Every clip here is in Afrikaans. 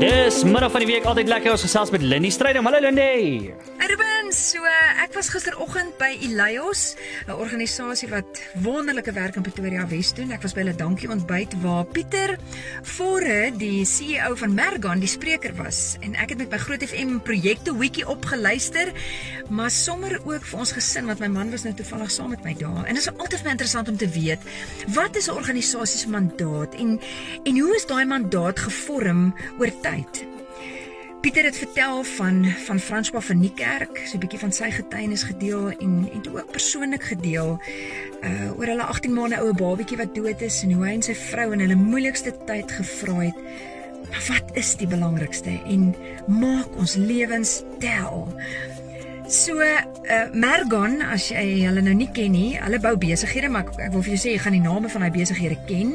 Yeah. Dis middag van die week altyd lekker ons gesels met Lindy Strydom. Hallo Lindy. Erwin, so ek was gisteroggend by Elios, 'n organisasie wat wonderlike werk in Pretoria Wes doen. Ek was by hulle dankie ontbyt waar Pieter Forre, die CEO van Mergan, die spreker was en ek het met my Groot FM projekte wiki opgeluister, maar sommer ook vir ons gesin want my man was nou toevallig saam met my daar. En dit is altyd vir interessant om te weet wat is 'n organisasie se mandaat en en hoe is daai mandaat gevorm oor tyd? Pieter het vertel van van François van Niekerk, so 'n bietjie van sy getuienis gedeel en en ook persoonlik gedeel uh oor hulle 18 maande oue babatjie wat dood is en hoe hy en sy vrou in hulle moeilikste tyd gevra het maar wat is die belangrikste en maak ons lewens tel. So uh Mergon as jy hulle nou nie ken nie, hulle bou besighede maar ek, ek wil vir jou sê jy gaan die name van daai besighede ken.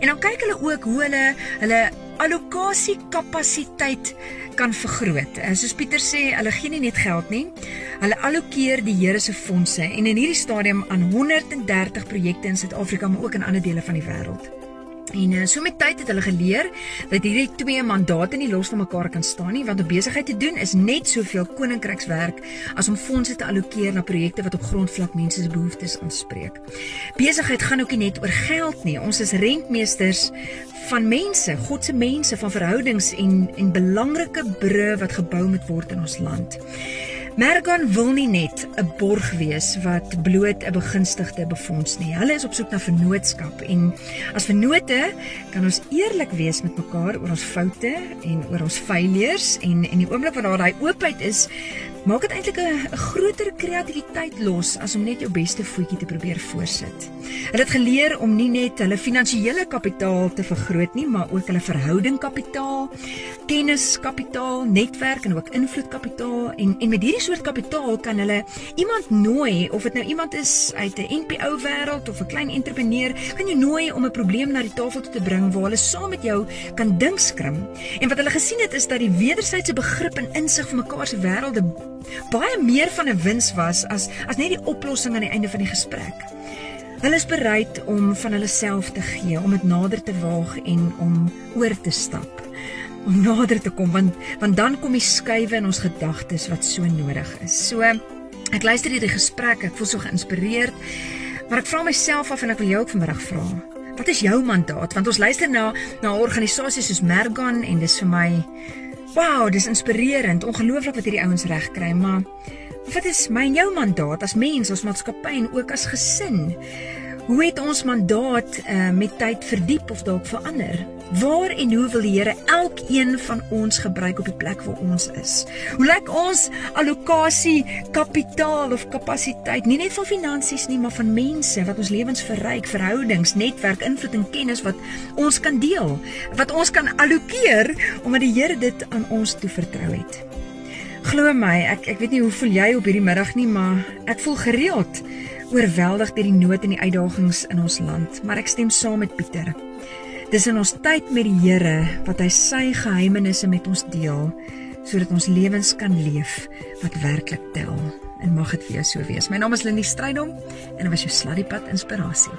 En dan kyk hulle ook hoe hulle hulle allokasie kapasiteit kan vergroot. En soos Pieter sê, hulle gee nie net geld nie. Hulle allokeer die Here se fondse en in hierdie stadium aan 130 projekte in Suid-Afrika maar ook in ander dele van die wêreld. En uh, so met tyd het hulle geleer dat hierdie twee mandate nie los van mekaar kan staan nie, want om besigheid te doen is net soveel koninkrykswerk as om fondse te allokeer na projekte wat op grondvlak mense se behoeftes aanspreek. Besigheid gaan ook nie net oor geld nie. Ons is rentmeesters van mense, God se mense, van verhoudings en en belangrike brûe wat gebou moet word in ons land. Mergon wil nie net 'n borg wees wat bloot 'n begunstigde befonds nie. Hulle is op soek na vennootskap en as vennote kan ons eerlik wees met mekaar oor ons foute en oor ons failures en en die oomblik wanneer daai oopheid is, maak dit eintlik 'n groter kreatiwiteit los as om net jou beste voetjie te probeer voorsit. Hulle het geleer om nie net hulle finansiële kapitaal te vergroot nie, maar ook hulle verhoudingkapitaal, kenniskapitaal, netwerk en ook invloedkapitaal en en met hierdie soort kapitaal kan hulle iemand nooi of dit nou iemand is uit 'n NPO wêreld of 'n klein entrepreneur, kan jy nooi om 'n probleem na die tafel toe te bring waar hulle saam met jou kan dink skrim. En wat hulle gesien het is dat die wederwysige begrip en insig vir mekaar se wêrelde baie meer van 'n wins was as as net die oplossing aan die einde van die gesprek. Hulle is bereid om van hulle self te gee, om dit nader te waag en om oor te stap om nader te kom want want dan kom die skuwe in ons gedagtes wat so nodig is. So ek luister hierdie gesprek, ek voel so geïnspireerd. Maar ek vra myself af en ek wil jou ook vanmiddag vra. Wat is jou mandaat? Want ons luister na na organisasies soos Mergan en dis vir my wow, dis inspirerend, ongelooflik wat hierdie ouens reg kry, maar wat is my en jou mandaat as mens, as maatskappy en ook as gesin? Hoe het ons mandaat uh, met tyd verdiep of dalk verander? Waar en hoe wil die Here elkeen van ons gebruik op die plek waar ons is? Hoe lyk ons allokasie kapitaal of kapasiteit, nie net van finansies nie, maar van mense wat ons lewens verryk, verhoudings, netwerk, invloed en kennis wat ons kan deel, wat ons kan allokeer omdat die Here dit aan ons toevertrou het. Glo my, ek ek weet nie hoe voel jy op hierdie middag nie, maar ek voel gereeld oorweldig deur die nood en die uitdagings in ons land, maar ek stem saam met Pieter. Dis in ons tyd met die Here wat hy sy geheimenisse met ons deel sodat ons lewens kan leef wat werklik tel. En mag dit vir jou so wees. My naam is Lindie Strydom en ek was jou sladdiepad inspirasie.